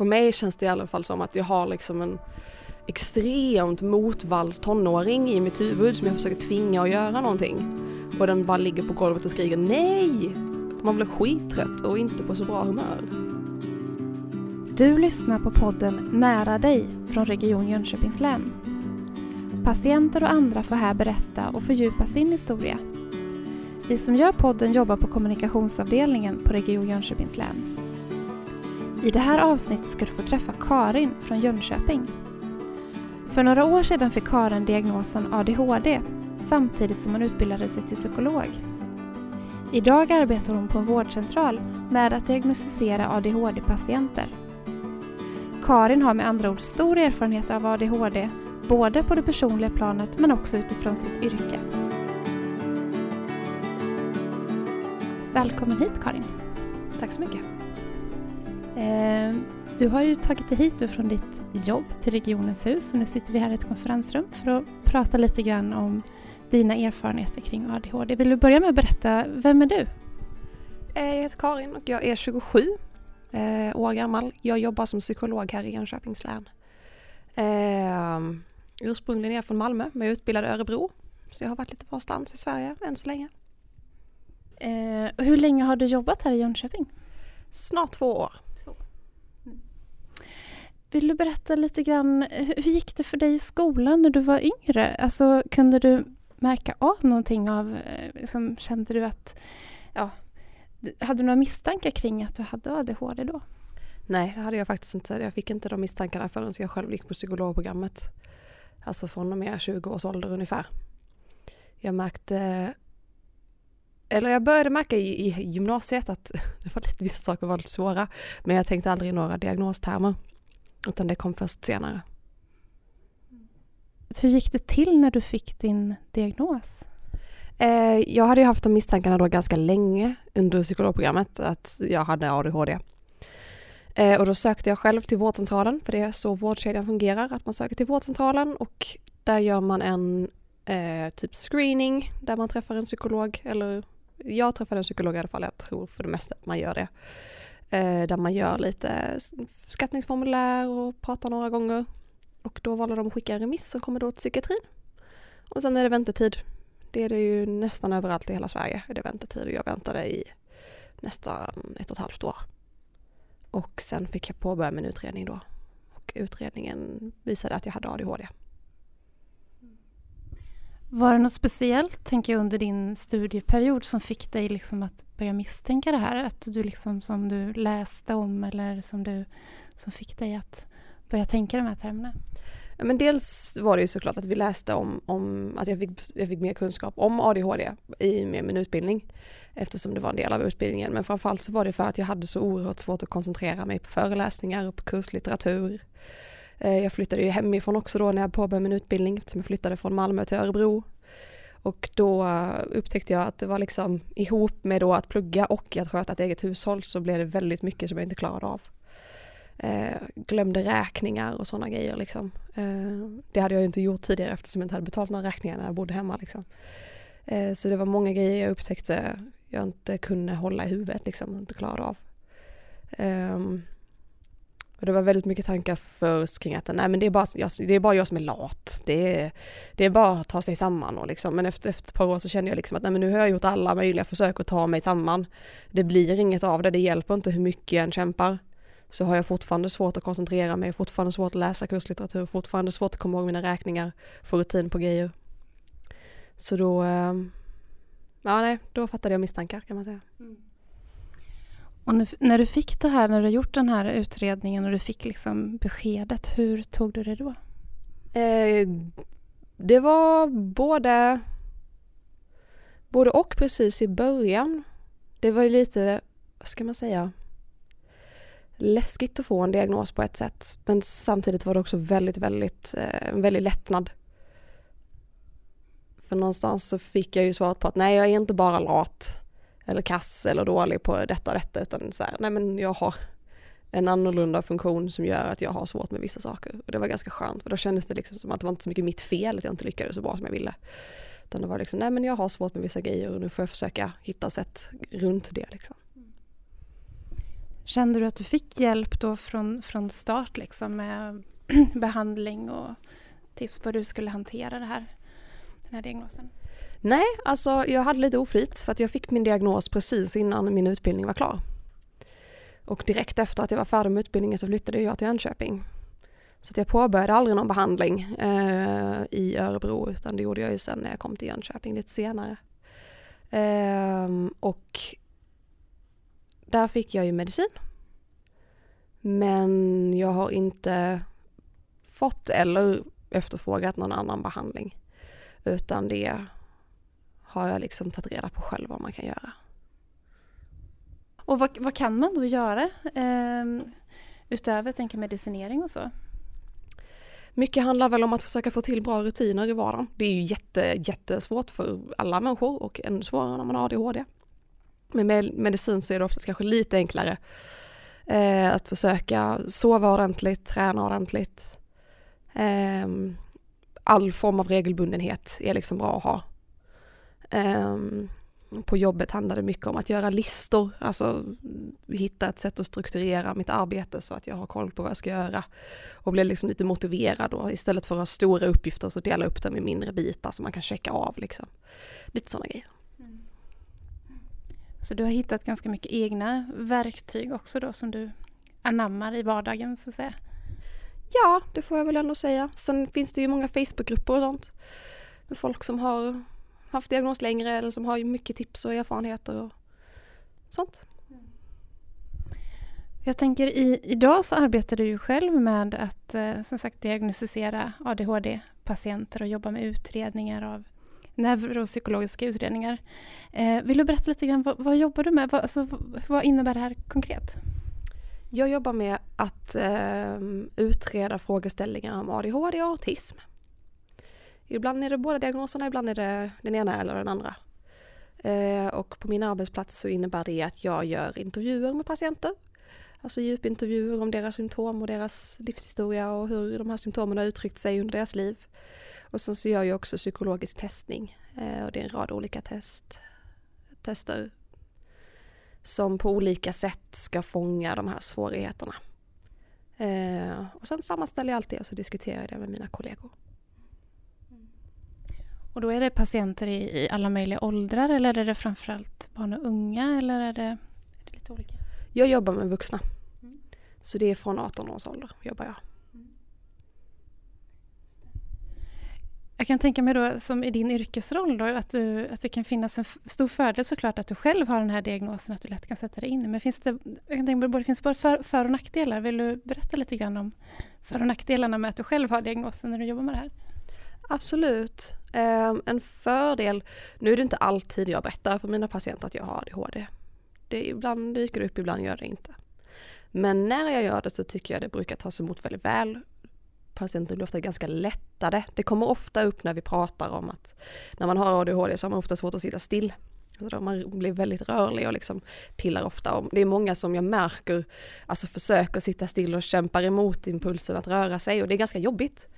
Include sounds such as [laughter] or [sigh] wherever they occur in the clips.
för mig känns det i alla fall som att jag har liksom en extremt motvalls tonåring i mitt huvud som jag försöker tvinga att göra någonting. Och den bara ligger på golvet och skriker nej! Man blir skittrött och inte på så bra humör. Du lyssnar på podden Nära dig från Region Jönköpings län. Patienter och andra får här berätta och fördjupa sin historia. Vi som gör podden jobbar på kommunikationsavdelningen på Region Jönköpings län. I det här avsnittet ska du få träffa Karin från Jönköping. För några år sedan fick Karin diagnosen ADHD samtidigt som hon utbildade sig till psykolog. Idag arbetar hon på en vårdcentral med att diagnostisera ADHD-patienter. Karin har med andra ord stor erfarenhet av ADHD, både på det personliga planet men också utifrån sitt yrke. Välkommen hit Karin. Tack så mycket. Eh, du har ju tagit dig hit från ditt jobb till Regionens hus och nu sitter vi här i ett konferensrum för att prata lite grann om dina erfarenheter kring ADHD. Vill du börja med att berätta, vem är du? Eh, jag heter Karin och jag är 27 eh, år gammal. Jag jobbar som psykolog här i Jönköpings län. Eh, ursprungligen är jag från Malmö men jag är utbildad i Örebro. Så jag har varit lite varstans i Sverige än så länge. Eh, hur länge har du jobbat här i Jönköping? Snart två år. Vill du berätta lite grann, hur gick det för dig i skolan när du var yngre? Alltså, kunde du märka av någonting av, eh, liksom, kände du att, ja, hade du några misstankar kring att du hade ADHD då? Nej, det hade jag faktiskt inte. Jag fick inte de misstankarna förrän jag själv gick på psykologprogrammet. Alltså från och med 20 års ålder ungefär. Jag märkte eller jag började märka i, i gymnasiet att [laughs] det var lite, vissa saker var lite svåra. Men jag tänkte aldrig i några diagnostermer. Utan det kom först senare. Hur gick det till när du fick din diagnos? Eh, jag hade haft de misstankarna då ganska länge under psykologprogrammet att jag hade ADHD. Eh, och då sökte jag själv till vårdcentralen för det är så vårdkedjan fungerar. Att man söker till vårdcentralen och där gör man en eh, typ screening där man träffar en psykolog eller jag träffade en psykolog i alla fall, jag tror för det mesta att man gör det. Eh, där man gör lite skattningsformulär och pratar några gånger. Och då valde de att skicka en remiss som kommer då till psykiatrin. Och sen är det väntetid. Det är det ju nästan överallt i hela Sverige. Är det väntetid och jag väntade i nästan ett och ett halvt år. Och sen fick jag påbörja min utredning då. Och utredningen visade att jag hade ADHD. Var det något speciellt, tänker jag, under din studieperiod som fick dig liksom att börja misstänka det här? Att du liksom, som du läste om eller som, du, som fick dig att börja tänka de här termerna? Ja, men dels var det ju såklart att vi läste om, om att jag fick, jag fick mer kunskap om ADHD i med min utbildning eftersom det var en del av utbildningen. Men framförallt så var det för att jag hade så oerhört svårt att koncentrera mig på föreläsningar och på kurslitteratur. Eh, jag flyttade ju hemifrån också då när jag påbörjade min utbildning eftersom jag flyttade från Malmö till Örebro. Och då upptäckte jag att det var liksom ihop med då att plugga och att sköta ett eget hushåll så blev det väldigt mycket som jag inte klarade av. Eh, glömde räkningar och sådana grejer liksom. Eh, det hade jag inte gjort tidigare eftersom jag inte hade betalt några räkningar när jag bodde hemma liksom. Eh, så det var många grejer jag upptäckte jag inte kunde hålla i huvudet liksom, inte klarade av. Ehm, och det var väldigt mycket tankar först kring att nej men det är bara jag, det är bara jag som är lat. Det är, det är bara att ta sig samman och liksom. Men efter, efter ett par år så kände jag liksom att nej men nu har jag gjort alla möjliga försök att ta mig samman. Det blir inget av det, det hjälper inte hur mycket jag än kämpar. Så har jag fortfarande svårt att koncentrera mig, fortfarande svårt att läsa kurslitteratur, fortfarande svårt att komma ihåg mina räkningar, få rutin på grejer. Så då, eh, ja nej, då fattade jag misstankar kan man säga. Mm. Och nu, när du fick det här, när du gjort den här utredningen och du fick liksom beskedet, hur tog du det då? Eh, det var både, både och precis i början. Det var ju lite, vad ska man säga, läskigt att få en diagnos på ett sätt. Men samtidigt var det också väldigt, väldigt, eh, en väldigt lättnad. För någonstans så fick jag ju svaret på att nej, jag är inte bara lat eller kass eller dålig på detta och detta utan så här, nej men jag har en annorlunda funktion som gör att jag har svårt med vissa saker. Och det var ganska skönt för då kändes det liksom som att det var inte så mycket mitt fel att jag inte lyckades så bra som jag ville. Utan det var liksom, nej men jag har svårt med vissa grejer och nu får jag försöka hitta sätt runt det liksom. Kände du att du fick hjälp då från, från start liksom med [clears throat] behandling och tips på hur du skulle hantera det här, den här diagnosen? Nej, alltså jag hade lite oflyt för att jag fick min diagnos precis innan min utbildning var klar. Och direkt efter att jag var färdig med utbildningen så flyttade jag till Jönköping. Så att jag påbörjade aldrig någon behandling eh, i Örebro utan det gjorde jag ju sen när jag kom till Jönköping lite senare. Eh, och där fick jag ju medicin. Men jag har inte fått eller efterfrågat någon annan behandling. Utan det har jag liksom tagit reda på själv vad man kan göra. Och vad, vad kan man då göra eh, utöver tänker medicinering och så? Mycket handlar väl om att försöka få till bra rutiner i vardagen. Det är ju jätte, jättesvårt för alla människor och ännu svårare när man har ADHD. Men med medicin så är det oftast kanske lite enklare eh, att försöka sova ordentligt, träna ordentligt. Eh, all form av regelbundenhet är liksom bra att ha. Eh, på jobbet handlar det mycket om att göra listor, alltså hitta ett sätt att strukturera mitt arbete så att jag har koll på vad jag ska göra och blir liksom lite motiverad och istället för att ha stora uppgifter så dela upp dem i mindre bitar så man kan checka av liksom. Lite sådana grejer. Mm. Så du har hittat ganska mycket egna verktyg också då som du anammar i vardagen så att säga? Ja, det får jag väl ändå säga. Sen finns det ju många Facebookgrupper och sånt med folk som har haft diagnos längre eller som har mycket tips och erfarenheter och sånt. Jag tänker i, idag så arbetar du ju själv med att eh, som sagt diagnostisera ADHD-patienter och jobba med utredningar av neuropsykologiska utredningar. Eh, vill du berätta lite grann, vad, vad jobbar du med? Vad, alltså, vad innebär det här konkret? Jag jobbar med att eh, utreda frågeställningar om ADHD och autism. Ibland är det båda diagnoserna, ibland är det den ena eller den andra. Eh, och på min arbetsplats så innebär det att jag gör intervjuer med patienter. Alltså djupintervjuer om deras symptom och deras livshistoria och hur de här symptomen har uttryckt sig under deras liv. Och sen så gör jag också psykologisk testning eh, och det är en rad olika test, tester som på olika sätt ska fånga de här svårigheterna. Eh, och sen sammanställer jag allt det och så diskuterar jag det med mina kollegor. Och då är det patienter i, i alla möjliga åldrar eller är det framförallt barn och unga eller är det, är det lite olika? Jag jobbar med vuxna. Mm. Så det är från 18 års ålder jobbar jag. Mm. Jag kan tänka mig då som i din yrkesroll då att, du, att det kan finnas en stor fördel såklart att du själv har den här diagnosen, att du lätt kan sätta dig in Men finns det, jag kan tänka mig, det finns både för, för och nackdelar. Vill du berätta lite grann om för och nackdelarna med att du själv har diagnosen när du jobbar med det här? Absolut. Um, en fördel, nu är det inte alltid jag berättar för mina patienter att jag har ADHD. Det ibland dyker det upp, ibland gör det inte. Men när jag gör det så tycker jag det brukar tas emot väldigt väl. Patienter blir ofta ganska lättade. Det kommer ofta upp när vi pratar om att när man har ADHD så har man ofta svårt att sitta still. Alltså man blir väldigt rörlig och liksom pillar ofta. Och det är många som jag märker alltså försöker sitta still och kämpar emot impulsen att röra sig och det är ganska jobbigt.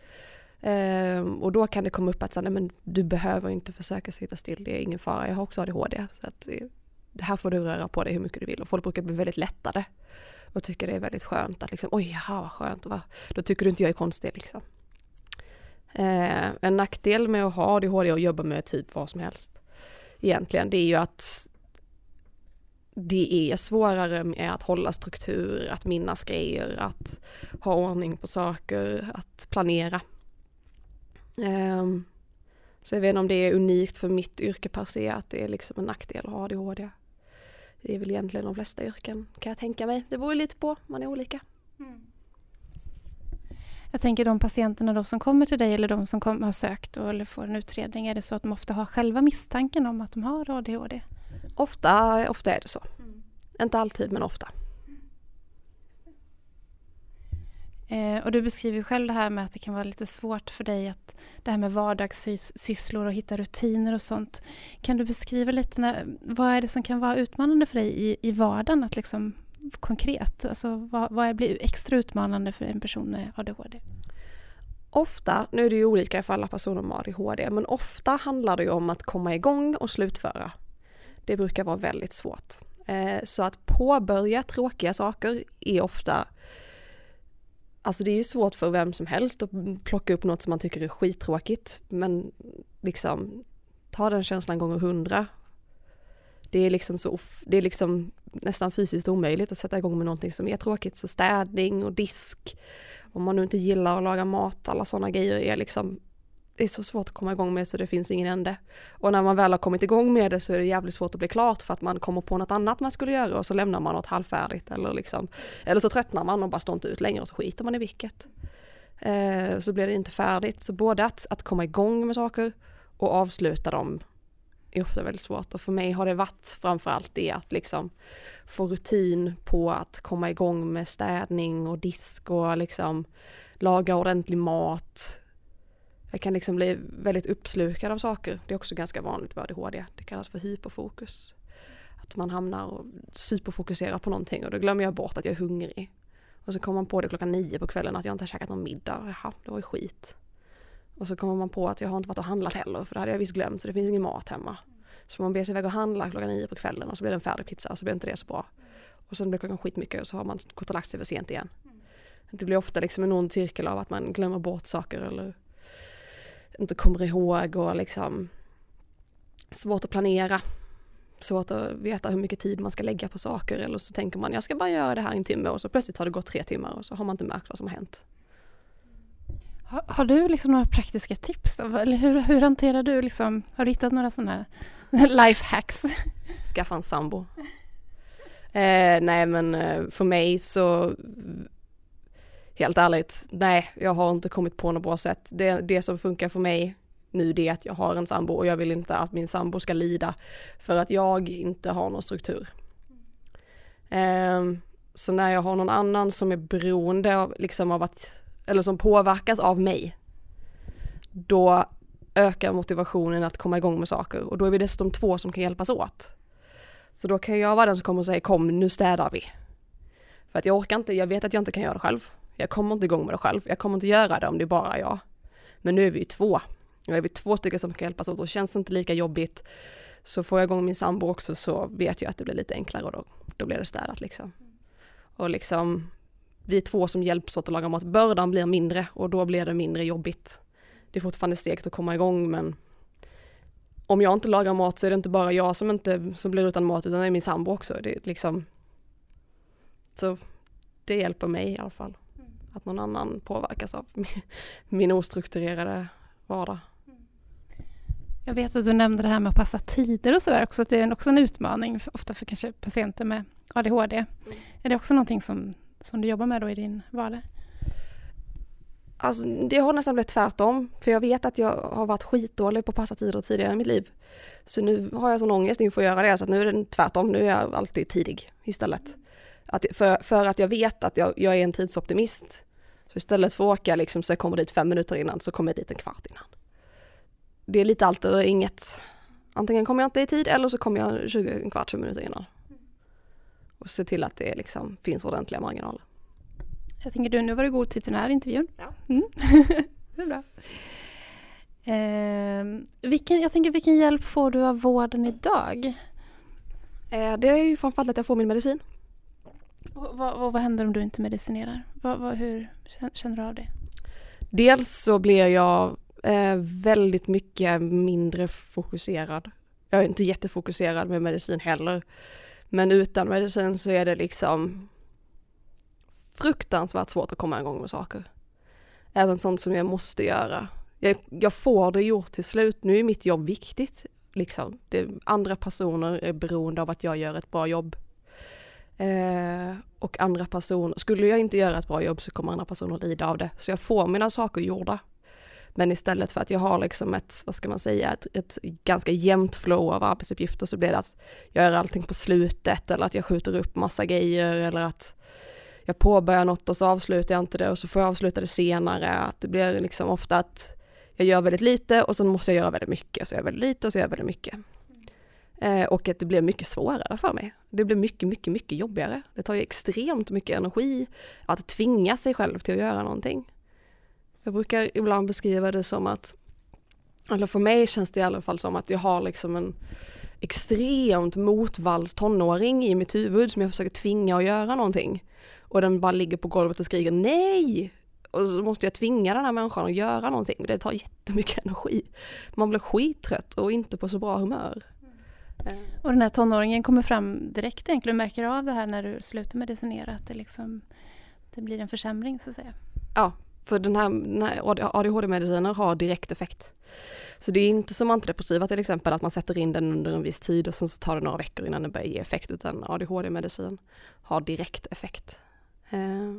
Um, och då kan det komma upp att så, nej, men du behöver inte försöka sitta still, det är ingen fara, jag har också ADHD. Så att, eh, det här får du röra på dig hur mycket du vill och folk brukar bli väldigt lättade. Och tycker det är väldigt skönt att liksom, oj jaha vad skönt, va? då tycker du inte jag är konstig liksom. Eh, en nackdel med att ha ADHD och jobba med typ vad som helst egentligen, det är ju att det är svårare med att hålla struktur, att minnas grejer, att ha ordning på saker, att planera. Um, så jag vet inte om det är unikt för mitt yrke per se att det är liksom en nackdel att ha ADHD. Det är väl egentligen de flesta yrken kan jag tänka mig. Det beror lite på, man är olika. Mm. Jag tänker de patienterna då som kommer till dig eller de som kom, har sökt och, eller får en utredning, är det så att de ofta har själva misstanken om att de har ADHD? Ofta, ofta är det så. Mm. Inte alltid men ofta. Eh, och du beskriver själv det här med att det kan vara lite svårt för dig att det här med vardagssysslor och hitta rutiner och sånt. Kan du beskriva lite, när, vad är det som kan vara utmanande för dig i, i vardagen att liksom konkret? Alltså vad, vad blir extra utmanande för en person med ADHD? Ofta, nu är det ju olika för alla personer med ADHD, men ofta handlar det ju om att komma igång och slutföra. Det brukar vara väldigt svårt. Eh, så att påbörja tråkiga saker är ofta Alltså det är ju svårt för vem som helst att plocka upp något som man tycker är skittråkigt. Men liksom ta den känslan gånger hundra. Det är liksom så, det är liksom nästan fysiskt omöjligt att sätta igång med någonting som är tråkigt. Så städning och disk. Om man nu inte gillar att laga mat, alla sådana grejer är liksom det är så svårt att komma igång med så det finns ingen ände. Och när man väl har kommit igång med det så är det jävligt svårt att bli klart för att man kommer på något annat man skulle göra och så lämnar man något halvfärdigt eller liksom eller så tröttnar man och bara står inte ut längre och så skiter man i vilket. Eh, så blir det inte färdigt. Så både att, att komma igång med saker och avsluta dem är ofta väldigt svårt och för mig har det varit framförallt det att liksom få rutin på att komma igång med städning och disk och liksom laga ordentlig mat, jag kan liksom bli väldigt uppslukad av saker. Det är också ganska vanligt vid ADHD. Det kallas för hyperfokus. Att man hamnar och superfokuserar på någonting och då glömmer jag bort att jag är hungrig. Och så kommer man på det klockan nio på kvällen att jag inte har käkat någon middag. Jaha, det var ju skit. Och så kommer man på att jag har inte varit och handlat heller för det hade jag visst glömt så det finns ingen mat hemma. Så man ber sig iväg och handla klockan nio på kvällen och så blir det en färdig pizza och så blir inte det så bra. Och sen blir klockan skitmycket och så har man gått och lagt sig för sent igen. Det blir ofta liksom en ond cirkel av att man glömmer bort saker eller inte kommer ihåg och liksom svårt att planera. Svårt att veta hur mycket tid man ska lägga på saker eller så tänker man jag ska bara göra det här en timme och så plötsligt har det gått tre timmar och så har man inte märkt vad som har hänt. Har, har du liksom några praktiska tips? Då? Eller hur, hur hanterar du liksom, har du hittat några sådana [laughs] life hacks? Skaffa en sambo. Eh, nej men eh, för mig så helt ärligt, nej, jag har inte kommit på något bra sätt. Det, det som funkar för mig nu det är att jag har en sambo och jag vill inte att min sambo ska lida för att jag inte har någon struktur. Um, så när jag har någon annan som är beroende av, liksom av att, eller som påverkas av mig, då ökar motivationen att komma igång med saker och då är vi dessutom två som kan hjälpas åt. Så då kan jag vara den som kommer och säger kom nu städar vi. För att jag orkar inte, jag vet att jag inte kan göra det själv. Jag kommer inte igång med det själv. Jag kommer inte göra det om det är bara jag. Men nu är vi ju två. Nu är vi två stycken som kan hjälpas åt och känns det inte lika jobbigt så får jag igång min sambo också så vet jag att det blir lite enklare och då, då blir det städat liksom. Och liksom, vi är två som hjälps åt att laga mat. Bördan blir mindre och då blir det mindre jobbigt. Det är fortfarande stegt att komma igång men om jag inte lagar mat så är det inte bara jag som inte som blir utan mat utan det är min sambo också. Det är liksom så det hjälper mig i alla fall att någon annan påverkas av min ostrukturerade vardag. Jag vet att du nämnde det här med att passa tider och sådär också, att det är också en utmaning, för, ofta för kanske patienter med ADHD. Mm. Är det också någonting som, som du jobbar med då i din vardag? Alltså det har nästan blivit tvärtom, för jag vet att jag har varit skitdålig på att passa tider tidigare i mitt liv. Så nu har jag sån ångest inför att göra det, så nu är det tvärtom, nu är jag alltid tidig istället. Att, för, för att jag vet att jag, jag är en tidsoptimist. Så istället för att åka liksom så jag kommer dit fem minuter innan så kommer jag dit en kvart innan. Det är lite allt eller inget. Antingen kommer jag inte i tid eller så kommer jag 20, en kvart, 20 minuter innan. Och se till att det liksom finns ordentliga marginaler. Jag tänker du, nu var det god tid till den här intervjun. Ja. Mm. [laughs] det är bra. Eh, vilken, jag tänker, vilken hjälp får du av vården idag? Eh, det är ju framförallt att jag får min medicin. Och vad, vad, vad händer om du inte medicinerar? Vad, vad, hur känner du av det? Dels så blir jag eh, väldigt mycket mindre fokuserad. Jag är inte jättefokuserad med medicin heller. Men utan medicin så är det liksom fruktansvärt svårt att komma igång med saker. Även sånt som jag måste göra. Jag, jag får det gjort till slut. Nu är mitt jobb viktigt. Liksom. Det, andra personer är beroende av att jag gör ett bra jobb Eh, och andra personer, skulle jag inte göra ett bra jobb så kommer andra personer lida av det. Så jag får mina saker gjorda. Men istället för att jag har liksom ett, vad ska man säga, ett, ett ganska jämnt flow av arbetsuppgifter så blir det att jag gör allting på slutet eller att jag skjuter upp massa grejer eller att jag påbörjar något och så avslutar jag inte det och så får jag avsluta det senare. Att det blir liksom ofta att jag gör väldigt lite och sen måste jag göra väldigt mycket. Så jag gör väldigt lite och så gör jag väldigt mycket. Eh, och att det blir mycket svårare för mig. Det blir mycket, mycket, mycket jobbigare. Det tar ju extremt mycket energi att tvinga sig själv till att göra någonting. Jag brukar ibland beskriva det som att, eller för mig känns det i alla fall som att jag har liksom en, extremt motvalls tonåring i mitt huvud som jag försöker tvinga att göra någonting. Och den bara ligger på golvet och skriker nej! Och så måste jag tvinga den här människan att göra någonting. Det tar jättemycket [laughs] energi. Man blir skittrött och inte på så bra humör. Och den här tonåringen kommer fram direkt egentligen, du märker av det här när du slutar medicinera, att det, liksom, det blir en försämring så att säga? Ja, för den här, den här ADHD-mediciner har direkt effekt. Så det är inte som antidepressiva till exempel att man sätter in den under en viss tid och sen så tar det några veckor innan den börjar ge effekt utan ADHD-medicin har direkt effekt. Eh,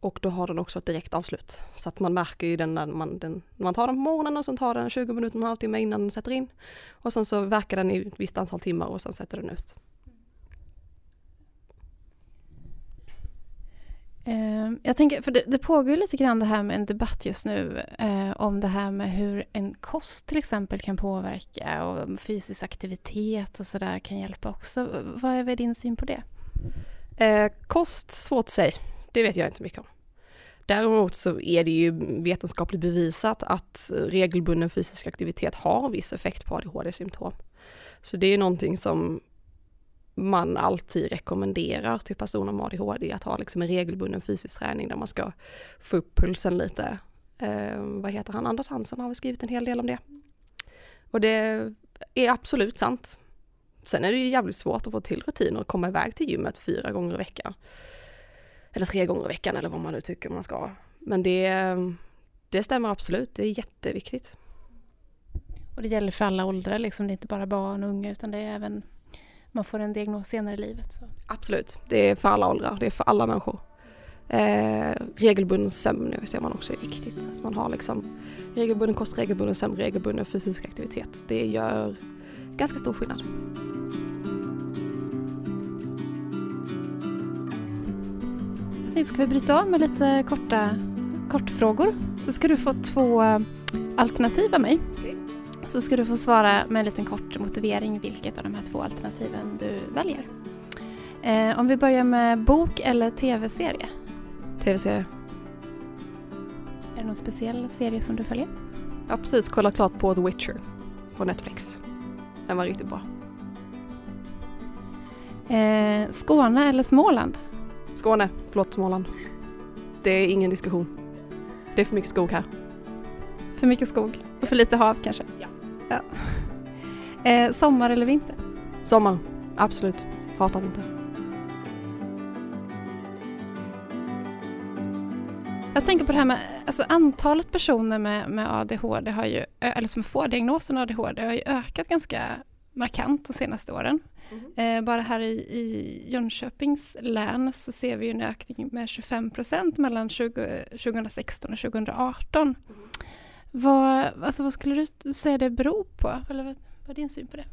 och då har den också ett direkt avslut. Så att man märker ju den när man, den, man tar den på morgonen och sen tar den 20 minuter, en halvtimme innan den sätter in. Och sen så verkar den i ett visst antal timmar och sen sätter den ut. Ehm, jag tänker, för det, det pågår lite grann det här med en debatt just nu eh, om det här med hur en kost till exempel kan påverka och fysisk aktivitet och sådär kan hjälpa också. Vad är din syn på det? Eh, kost, svårt att säga. Det vet jag inte mycket om. Däremot så är det ju vetenskapligt bevisat att regelbunden fysisk aktivitet har viss effekt på ADHD-symptom. Så det är någonting som man alltid rekommenderar till personer med ADHD att ha liksom en regelbunden fysisk träning där man ska få upp pulsen lite. Eh, vad heter han, Anders Hansen har skrivit en hel del om det. Och det är absolut sant. Sen är det ju jävligt svårt att få till rutiner och komma iväg till gymmet fyra gånger i veckan. Eller tre gånger i veckan eller vad man nu tycker man ska. Men det, det stämmer absolut, det är jätteviktigt. Och det gäller för alla åldrar, liksom. det är inte bara barn och unga utan det är även man får en diagnos senare i livet. Så. Absolut, det är för alla åldrar, det är för alla människor. Eh, regelbunden sömn ser man också är viktigt. Man har liksom regelbunden kost, regelbunden sömn, regelbunden fysisk aktivitet. Det gör ganska stor skillnad. Jag tänkte, ska vi bryta av med lite korta kortfrågor? Så ska du få två alternativ av mig. Så ska du få svara med en liten kort motivering vilket av de här två alternativen du väljer. Eh, om vi börjar med bok eller tv-serie? Tv-serie. Är det någon speciell serie som du följer? Jag har precis kollat klart på The Witcher på Netflix. Den var riktigt bra. Eh, Skåne eller Småland? Skåne, förlåt Småland. Det är ingen diskussion. Det är för mycket skog här. För mycket skog och för lite hav kanske? Ja. ja. Eh, sommar eller vinter? Sommar, absolut. Hatar vinter. Jag tänker på det här med alltså antalet personer med, med ADHD har ju, eller som får diagnosen ADHD har ju ökat ganska markant de senaste åren. Mm. Eh, bara här i, i Jönköpings län så ser vi en ökning med 25 procent mellan 20, 2016 och 2018. Mm. Vad, alltså vad skulle du säga det beror på? Eller vad, vad är din syn på det?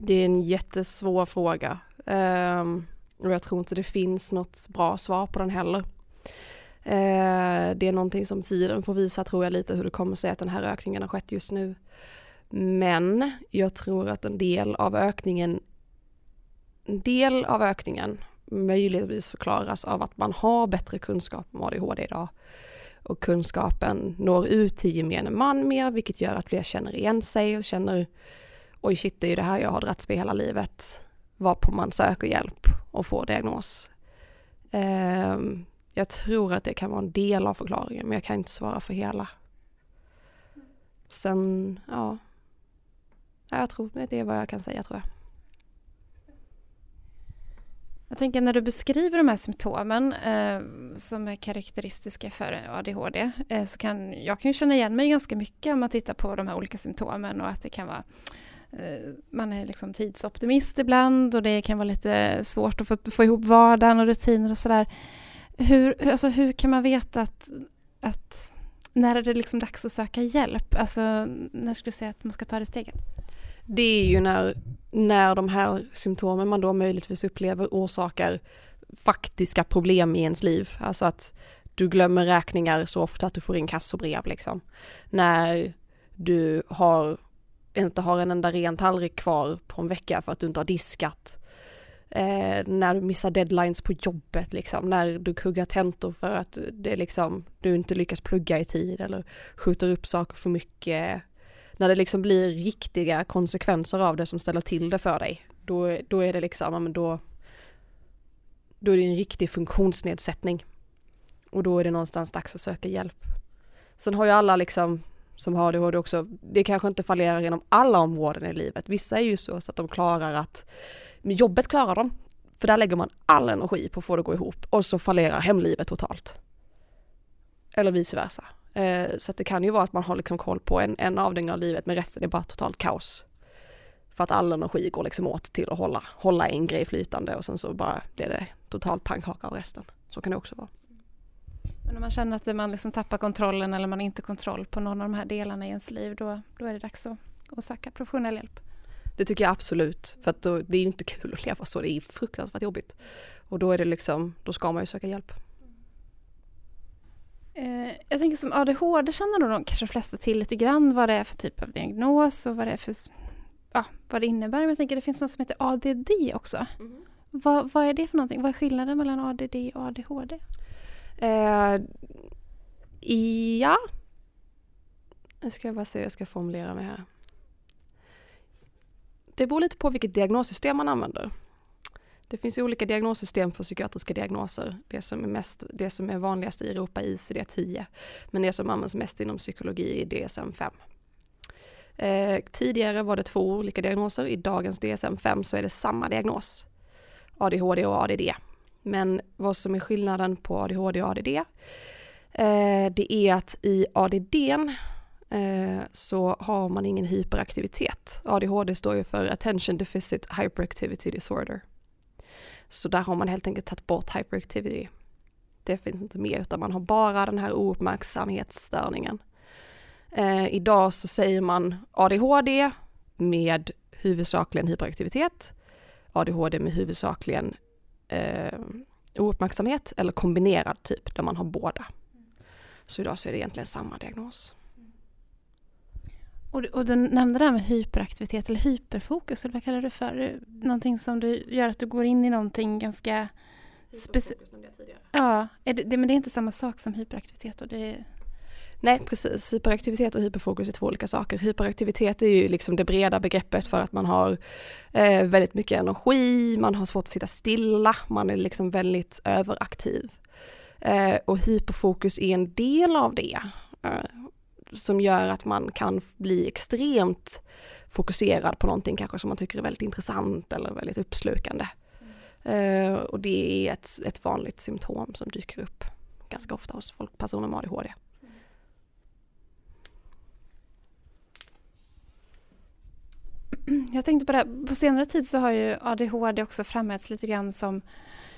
Det är en jättesvår fråga. Um, och jag tror inte det finns något bra svar på den heller. Uh, det är någonting som tiden får visa tror jag lite hur det kommer sig att den här ökningen har skett just nu. Men jag tror att en del av ökningen en del av ökningen möjligtvis förklaras av att man har bättre kunskap om ADHD idag. Och kunskapen når ut till gemene man mer, vilket gör att fler känner igen sig och känner oj shit, det är ju det här jag har dragits med hela livet. Varpå man söker hjälp och får diagnos. Ehm, jag tror att det kan vara en del av förklaringen, men jag kan inte svara för hela. Sen, ja. Jag tror det är vad jag kan säga tror jag. Jag tänker när du beskriver de här symptomen eh, som är karaktäristiska för ADHD eh, så kan jag kan känna igen mig ganska mycket om man tittar på de här olika symptomen och att det kan vara eh, man är liksom tidsoptimist ibland och det kan vara lite svårt att få, få ihop vardagen och rutiner och sådär. Hur, alltså hur kan man veta att, att när är det liksom dags att söka hjälp? Alltså när skulle du säga att man ska ta det steget? Det är ju när, när de här symptomen man då möjligtvis upplever orsakar faktiska problem i ens liv. Alltså att du glömmer räkningar så ofta att du får in kassobrev liksom. När du har, inte har en enda ren tallrik kvar på en vecka för att du inte har diskat. Eh, när du missar deadlines på jobbet liksom, när du kuggar tentor för att det liksom, du inte lyckas plugga i tid eller skjuter upp saker för mycket när det liksom blir riktiga konsekvenser av det som ställer till det för dig, då, då är det liksom, ja men då, då är det en riktig funktionsnedsättning. Och då är det någonstans dags att söka hjälp. Sen har ju alla liksom som har ADHD också, det kanske inte fallerar inom alla områden i livet. Vissa är ju så, så att de klarar att, men jobbet klarar de, för där lägger man all energi på att få det att gå ihop och så fallerar hemlivet totalt. Eller vice versa. Eh, så att det kan ju vara att man har liksom koll på en, en avdelning av livet men resten är bara totalt kaos. För att all energi går liksom åt till att hålla, hålla en grej flytande och sen så bara blir det totalt pannkaka av resten. Så kan det också vara. Men om man känner att man liksom tappar kontrollen eller man inte kontroll på någon av de här delarna i ens liv då, då är det dags att, att söka professionell hjälp. Det tycker jag absolut, för att då, det är inte kul att leva så, det är fruktansvärt jobbigt. Och då är det liksom, då ska man ju söka hjälp. Eh, jag tänker som ADHD känner nog de kanske flesta till lite grann vad det är för typ av diagnos och vad det är för, ja, vad det innebär. Men jag tänker det finns något som heter ADD också. Mm. Vad, vad är det för någonting? Vad är skillnaden mellan ADD och ADHD? Eh, ja. Nu ska jag bara se hur jag ska formulera mig här. Det beror lite på vilket diagnossystem man använder. Det finns olika diagnossystem för psykiatriska diagnoser. Det som är, mest, det som är vanligast i Europa är ICD-10, men det som används mest inom psykologi är DSM-5. Eh, tidigare var det två olika diagnoser, i dagens DSM-5 så är det samma diagnos. ADHD och ADD. Men vad som är skillnaden på ADHD och ADD, eh, det är att i ADD eh, så har man ingen hyperaktivitet. ADHD står ju för Attention Deficit Hyperactivity Disorder. Så där har man helt enkelt tagit bort hyperactivity. Det finns inte med utan man har bara den här ouppmärksamhetsstörningen. Eh, idag så säger man ADHD med huvudsakligen hyperaktivitet, ADHD med huvudsakligen eh, ouppmärksamhet eller kombinerad typ där man har båda. Så idag så är det egentligen samma diagnos. Och du, och du nämnde det här med hyperaktivitet eller hyperfokus, eller vad kallar du för? Någonting som du gör att du går in i någonting ganska speciellt. Ja, är det, det, men det är inte samma sak som hyperaktivitet? Och det... Nej, precis. Hyperaktivitet och hyperfokus är två olika saker. Hyperaktivitet är ju liksom det breda begreppet för att man har eh, väldigt mycket energi, man har svårt att sitta stilla, man är liksom väldigt överaktiv. Eh, och hyperfokus är en del av det. Eh, som gör att man kan bli extremt fokuserad på någonting kanske som man tycker är väldigt intressant eller väldigt uppslukande. Mm. Uh, och det är ett, ett vanligt symptom som dyker upp ganska ofta hos folk, personer med ADHD. Jag tänkte på det här, på senare tid så har ju ADHD också framhävts lite grann som,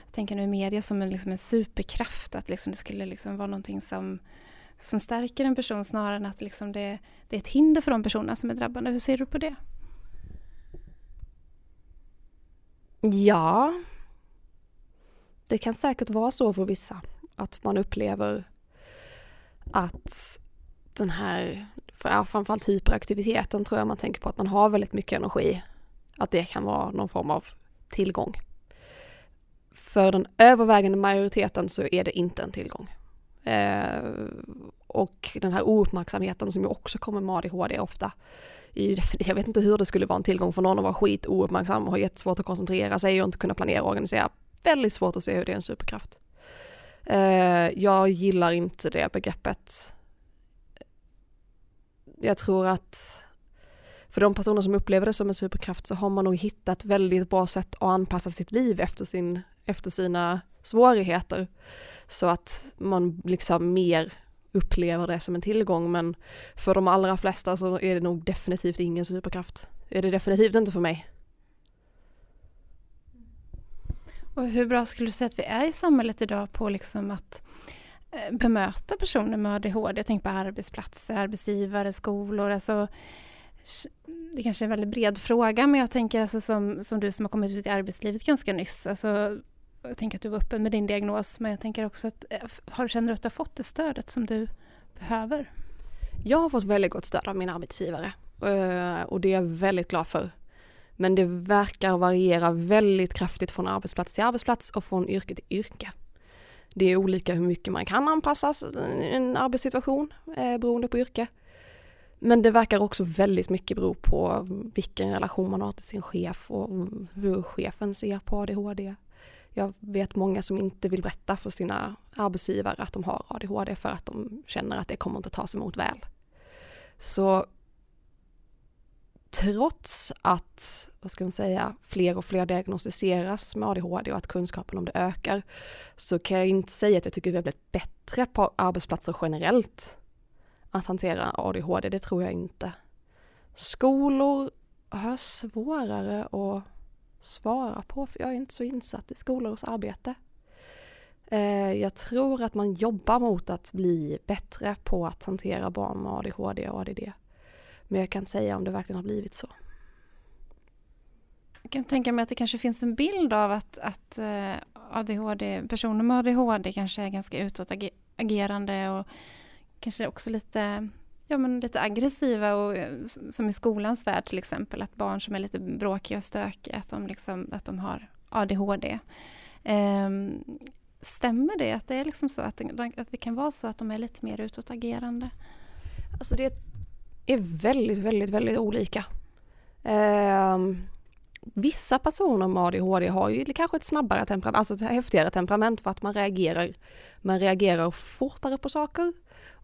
jag tänker nu i media, som en, liksom en superkraft, att liksom det skulle liksom vara någonting som som stärker en person snarare än att liksom det, det är ett hinder för de personerna som är drabbade. Hur ser du på det? Ja, det kan säkert vara så för vissa att man upplever att den här, framförallt hyperaktiviteten tror jag man tänker på att man har väldigt mycket energi. Att det kan vara någon form av tillgång. För den övervägande majoriteten så är det inte en tillgång. Eh, och den här ouppmärksamheten som ju också kommer med ADHD ofta. [laughs] Jag vet inte hur det skulle vara en tillgång för någon att vara skit ouppmärksam och ha jättesvårt att koncentrera sig och inte kunna planera och organisera. Väldigt svårt att se hur det är en superkraft. Eh, jag gillar inte det begreppet. Jag tror att för de personer som upplever det som en superkraft så har man nog hittat väldigt bra sätt att anpassa sitt liv efter, sin, efter sina svårigheter. Så att man liksom mer upplever det som en tillgång men för de allra flesta så är det nog definitivt ingen superkraft. Det är det definitivt inte för mig. Och hur bra skulle du säga att vi är i samhället idag på liksom att eh, bemöta personer med ADHD? Jag tänker på arbetsplatser, arbetsgivare, skolor. Alltså, det kanske är en väldigt bred fråga men jag tänker alltså som, som du som har kommit ut i arbetslivet ganska nyss. Alltså, jag tänker att du var öppen med din diagnos, men jag tänker också att eh, har, känner du att du har fått det stödet som du behöver? Jag har fått väldigt gott stöd av min arbetsgivare eh, och det är jag väldigt glad för. Men det verkar variera väldigt kraftigt från arbetsplats till arbetsplats och från yrke till yrke. Det är olika hur mycket man kan anpassas i en arbetssituation eh, beroende på yrke. Men det verkar också väldigt mycket bero på vilken relation man har till sin chef och hur chefen ser på ADHD. Jag vet många som inte vill berätta för sina arbetsgivare att de har ADHD för att de känner att det kommer inte tas emot väl. Så trots att, vad ska man säga, fler och fler diagnostiseras med ADHD och att kunskapen om det ökar, så kan jag inte säga att jag tycker vi har blivit bättre på arbetsplatser generellt att hantera ADHD, det tror jag inte. Skolor har svårare att svara på, för jag är inte så insatt i skolors arbete. Eh, jag tror att man jobbar mot att bli bättre på att hantera barn med ADHD och ADD. Men jag kan inte säga om det verkligen har blivit så. Jag kan tänka mig att det kanske finns en bild av att, att eh, ADHD, personer med ADHD kanske är ganska utåtagerande och kanske också lite, ja, men lite aggressiva och eh, som i skolans värld till exempel, att barn som är lite bråkiga och stökiga, att de, liksom, att de har ADHD. Um, ehm, stämmer det att det är liksom så att det, att det kan vara så att de är lite mer utåtagerande? Alltså det är väldigt, väldigt, väldigt olika. Um, vissa personer med ADHD har ju kanske ett snabbare temperament, alltså ett häftigare temperament för att man reagerar, man reagerar fortare på saker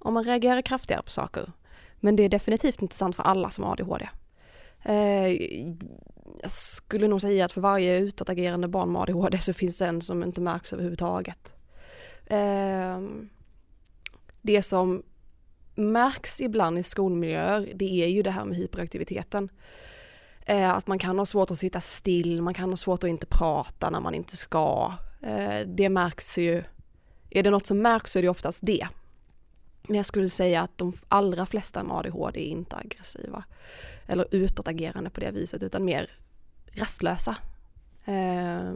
om man reagerar kraftigare på saker. Men det är definitivt inte sant för alla som har ADHD. Eh, jag skulle nog säga att för varje utåtagerande barn med ADHD så finns det en som inte märks överhuvudtaget. Eh, det som märks ibland i skolmiljöer, det är ju det här med hyperaktiviteten. Eh, att man kan ha svårt att sitta still, man kan ha svårt att inte prata när man inte ska. Eh, det märks ju, är det något som märks så är det oftast det. Men jag skulle säga att de allra flesta med ADHD är inte aggressiva eller utåtagerande på det viset utan mer rastlösa. Eh,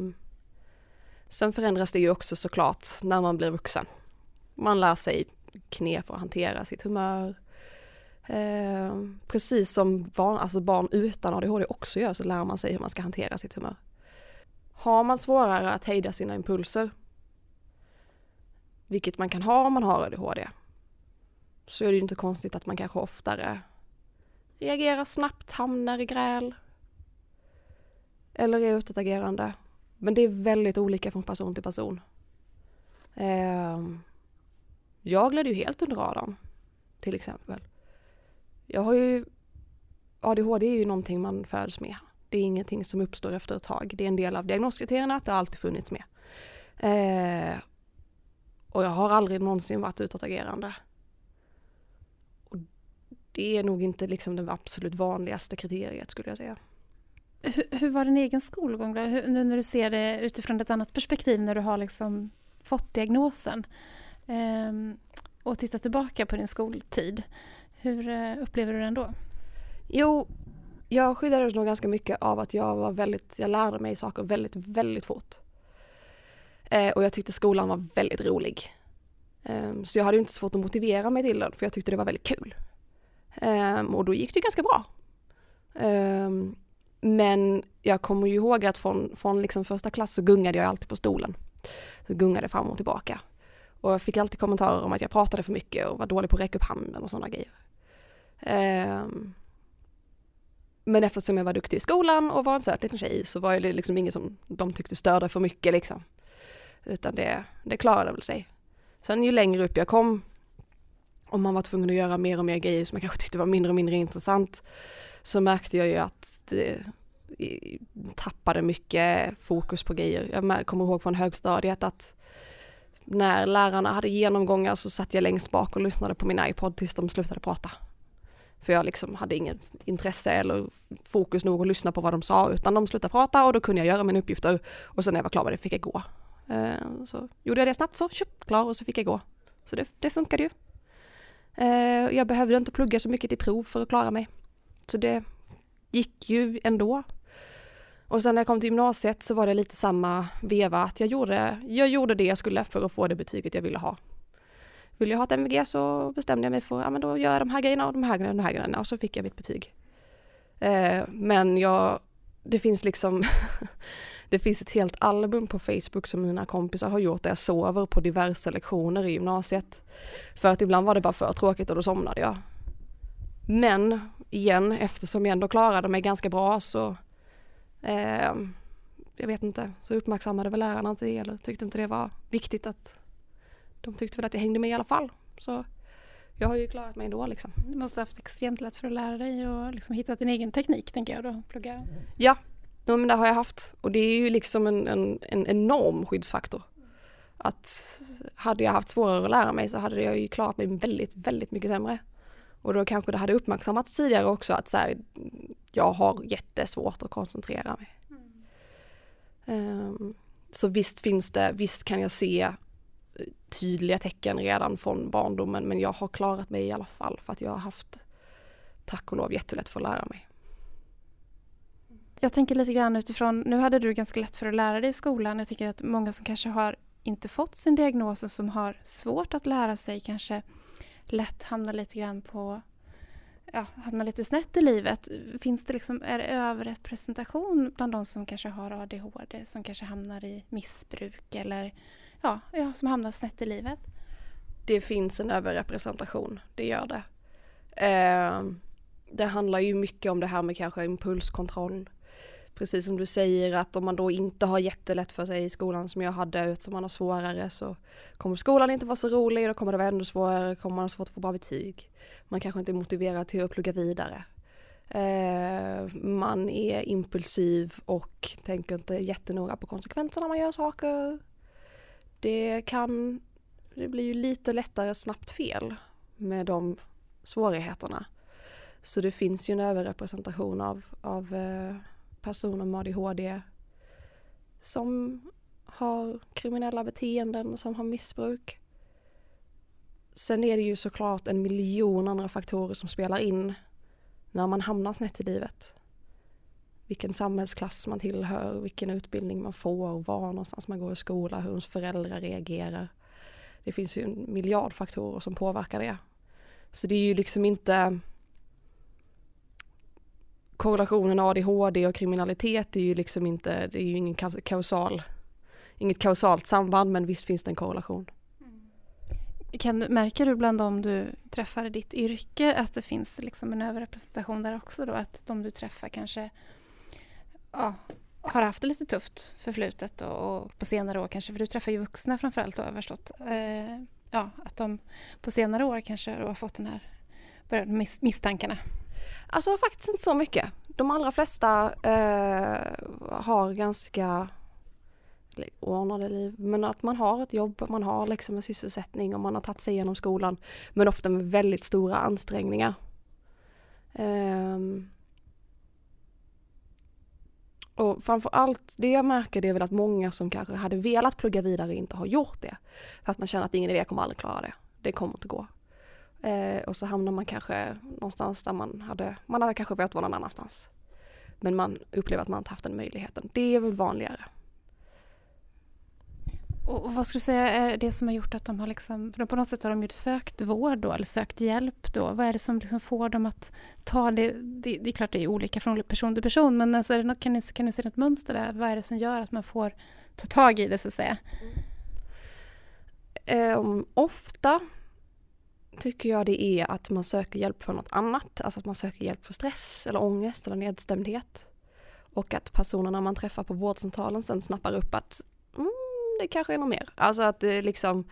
sen förändras det ju också såklart när man blir vuxen. Man lär sig knep att hantera sitt humör. Eh, precis som barn, alltså barn utan ADHD också gör så lär man sig hur man ska hantera sitt humör. Har man svårare att hejda sina impulser, vilket man kan ha om man har ADHD, så är det ju inte konstigt att man kanske oftare reagerar snabbt, hamnar i gräl eller är utåtagerande. Men det är väldigt olika från person till person. Ehm, jag gled ju helt under radarn, till exempel. Jag har ju... ADHD är ju någonting man föds med. Det är ingenting som uppstår efter ett tag. Det är en del av diagnoskriterierna att det alltid funnits med. Eh, och jag har aldrig någonsin varit utåtagerande det är nog inte liksom det absolut vanligaste kriteriet skulle jag säga. Hur, hur var din egen skolgång då? Hur, nu när du ser det utifrån ett annat perspektiv när du har liksom fått diagnosen um, och tittar tillbaka på din skoltid. Hur uh, upplever du den då? Jo, jag skyddades nog ganska mycket av att jag var väldigt, jag lärde mig saker väldigt, väldigt fort. Eh, och jag tyckte skolan var väldigt rolig. Um, så jag hade inte svårt att motivera mig till den för jag tyckte det var väldigt kul. Um, och då gick det ganska bra. Um, men jag kommer ju ihåg att från, från liksom första klass så gungade jag alltid på stolen. Så gungade fram och tillbaka. Och jag fick alltid kommentarer om att jag pratade för mycket och var dålig på att räcka upp handen och sådana grejer. Um, men eftersom jag var duktig i skolan och var en söt liten tjej så var det liksom inget som de tyckte störde för mycket liksom. Utan det, det klarade väl sig. Sen ju längre upp jag kom om man var tvungen att göra mer och mer grejer som jag kanske tyckte var mindre och mindre intressant så märkte jag ju att det tappade mycket fokus på grejer. Jag kommer ihåg från högstadiet att när lärarna hade genomgångar så satt jag längst bak och lyssnade på min iPod tills de slutade prata. För jag liksom hade inget intresse eller fokus nog att lyssna på vad de sa utan de slutade prata och då kunde jag göra mina uppgifter och sen när jag var klar med det fick jag gå. Eh, så gjorde jag det snabbt så, tjup, klar och så fick jag gå. Så det, det funkade ju. Eh, jag behövde inte plugga så mycket till prov för att klara mig. Så det gick ju ändå. Och sen när jag kom till gymnasiet så var det lite samma veva att jag gjorde, jag gjorde det jag skulle för att få det betyget jag ville ha. Vill jag ha ett MVG så bestämde jag mig för, ja men då gör jag de här grejerna och de här grejerna och de här grejerna och så fick jag mitt betyg. Eh, men jag, det finns liksom [laughs] Det finns ett helt album på Facebook som mina kompisar har gjort där jag sover på diverse lektioner i gymnasiet. För att ibland var det bara för tråkigt och då somnade jag. Men igen, eftersom jag ändå klarade mig ganska bra så eh, jag vet inte, så uppmärksammade väl lärarna inte det eller tyckte inte det var viktigt att de tyckte väl att jag hängde med i alla fall. Så jag har ju klarat mig ändå liksom. Du måste ha haft extremt lätt för att lära dig och liksom hittat din egen teknik tänker jag då, plugga. Ja, ja men det har jag haft och det är ju liksom en, en, en enorm skyddsfaktor. Att hade jag haft svårare att lära mig så hade jag ju klarat mig väldigt, väldigt mycket sämre. Och då kanske det hade uppmärksammats tidigare också att så här, jag har jättesvårt att koncentrera mig. Mm. Um, så visst finns det, visst kan jag se eh, tydliga tecken redan från barndomen men jag har klarat mig i alla fall för att jag har haft tack och lov jättelätt för att lära mig. Jag tänker lite grann utifrån, nu hade du ganska lätt för att lära dig i skolan. Jag tycker att många som kanske har inte fått sin diagnos och som har svårt att lära sig kanske lätt hamnar lite grann på ja, hamnar lite snett i livet. Finns det liksom, är det överrepresentation bland de som kanske har ADHD som kanske hamnar i missbruk eller ja, ja, som hamnar snett i livet? Det finns en överrepresentation, det gör det. Eh, det handlar ju mycket om det här med kanske impulskontroll. Precis som du säger att om man då inte har jättelätt för sig i skolan som jag hade utan man har svårare så kommer skolan inte vara så rolig, då kommer det vara ännu svårare, kommer man ha svårt att få bra betyg. Man kanske inte är motiverad till att plugga vidare. Eh, man är impulsiv och tänker inte jättenoga på konsekvenserna när man gör saker det kan, det blir ju lite lättare snabbt fel med de svårigheterna. Så det finns ju en överrepresentation av, av eh, personer med ADHD som har kriminella beteenden, och som har missbruk. Sen är det ju såklart en miljon andra faktorer som spelar in när man hamnar snett i livet vilken samhällsklass man tillhör, vilken utbildning man får, var någonstans man går i skola, hur ens föräldrar reagerar. Det finns ju en miljard faktorer som påverkar det. Så det är ju liksom inte korrelationen ADHD och kriminalitet är ju liksom inte, det är ju ingen kausal, inget kausalt samband men visst finns det en korrelation. Mm. Kan, märker du bland de du träffar i ditt yrke att det finns liksom en överrepresentation där också då? Att de du träffar kanske ja, har haft det lite tufft förflutet och, och på senare år kanske, för du träffar ju vuxna framförallt då har jag förstått. Eh, ja, att de på senare år kanske har fått den här misstankarna. Alltså faktiskt inte så mycket. De allra flesta eh, har ganska ordnade liv. Men att man har ett jobb, man har liksom en sysselsättning och man har tagit sig igenom skolan. Men ofta med väldigt stora ansträngningar. Eh, och framför allt det jag märker det är väl att många som kanske hade velat plugga vidare inte har gjort det. För att man känner att ingen idé, jag kommer aldrig klara det. Det kommer inte gå. Eh, och så hamnar man kanske någonstans där man hade, man hade kanske velat vara någon annanstans. Men man upplever att man inte haft den möjligheten. Det är väl vanligare. Och vad skulle du säga är det som har gjort att de har liksom, för på något sätt har de ju sökt vård då, eller sökt hjälp då. Vad är det som liksom får dem att ta det? Det, det är klart det är olika från person till person, men alltså är det något, kan, ni, kan ni se något mönster där? Vad är det som gör att man får ta tag i det så att säga? Um, ofta tycker jag det är att man söker hjälp för något annat, alltså att man söker hjälp för stress eller ångest eller nedstämdhet. Och att personerna man träffar på vårdcentralen sen snappar upp att mm, det kanske är något mer. Alltså att det liksom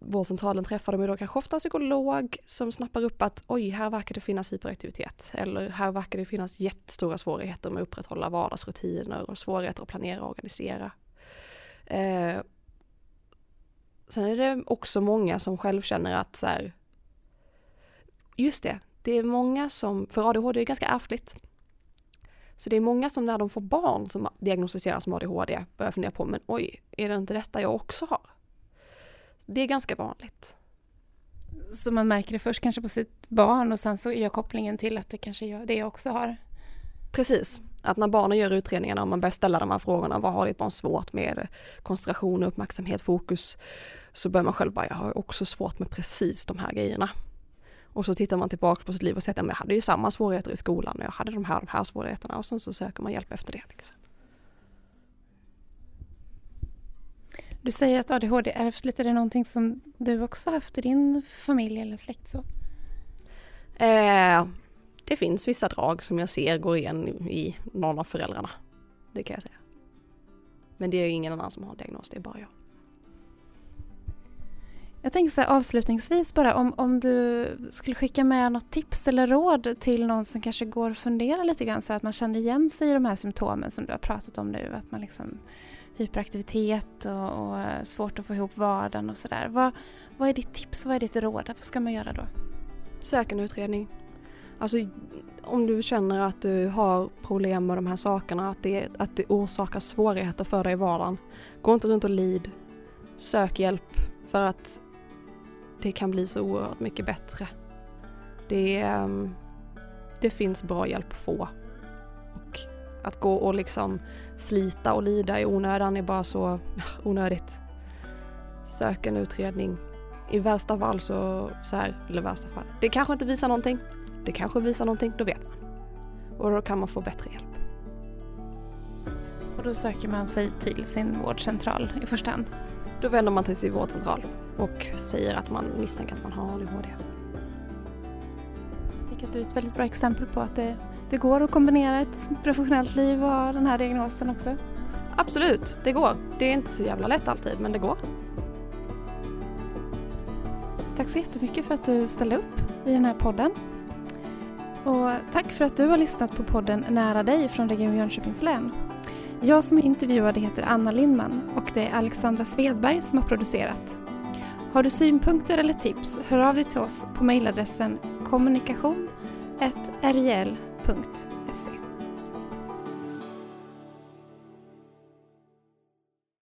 vårdcentralen träffar de ju då kanske ofta en psykolog som snappar upp att oj, här verkar det finnas hyperaktivitet. Eller här verkar det finnas jättestora svårigheter med att upprätthålla vardagsrutiner och svårigheter att planera och organisera. Eh, sen är det också många som själv känner att så här, just det, det är många som, för ADHD är ganska ärftligt. Så det är många som när de får barn som diagnostiseras med ADHD börjar fundera på, men oj, är det inte detta jag också har? Det är ganska vanligt. Så man märker det först kanske på sitt barn och sen så gör kopplingen till att det kanske är det jag också har? Precis, att när barnen gör utredningarna och man börjar ställa de här frågorna, vad har ditt barn svårt med? Koncentration, uppmärksamhet, fokus. Så börjar man själv bara, jag har också svårt med precis de här grejerna. Och så tittar man tillbaka på sitt liv och säger att jag hade ju samma svårigheter i skolan och jag hade de här, de här svårigheterna och sen så söker man hjälp efter det. Liksom. Du säger att ADHD är ärftligt. Är det någonting som du också haft i din familj eller släkt? Så? Eh, det finns vissa drag som jag ser går igen i någon av föräldrarna. Det kan jag säga. Men det är ingen annan som har diagnos, det är bara jag. Jag tänker så här, avslutningsvis bara om, om du skulle skicka med något tips eller råd till någon som kanske går och funderar lite grann så att man känner igen sig i de här symptomen som du har pratat om nu. Att man liksom hyperaktivitet och, och svårt att få ihop vardagen och sådär. Vad, vad är ditt tips? Vad är ditt råd? Vad ska man göra då? Sök en utredning. Alltså om du känner att du har problem med de här sakerna, att det, att det orsakar svårigheter för dig i vardagen. Gå inte runt och lid. Sök hjälp för att det kan bli så oerhört mycket bättre. Det, ehm, det finns bra hjälp att få. Och att gå och liksom slita och lida i onödan är bara så onödigt. Sök en utredning. I värsta fall så, så här, eller värsta fall, det kanske inte visar någonting. Det kanske visar någonting, då vet man. Och då kan man få bättre hjälp. Och då söker man sig till sin vårdcentral i första hand? Då vänder man till sin vårdcentral och säger att man misstänker att man har ADHD. Jag tycker att du är ett väldigt bra exempel på att det, det går att kombinera ett professionellt liv och den här diagnosen också. Absolut, det går. Det är inte så jävla lätt alltid, men det går. Tack så jättemycket för att du ställde upp i den här podden. Och tack för att du har lyssnat på podden Nära dig från Region Jönköpings län. Jag som är intervjuad heter Anna Lindman och det är Alexandra Svedberg som har producerat. Har du synpunkter eller tips, hör av dig till oss på mejladressen kommunikation.rjl.se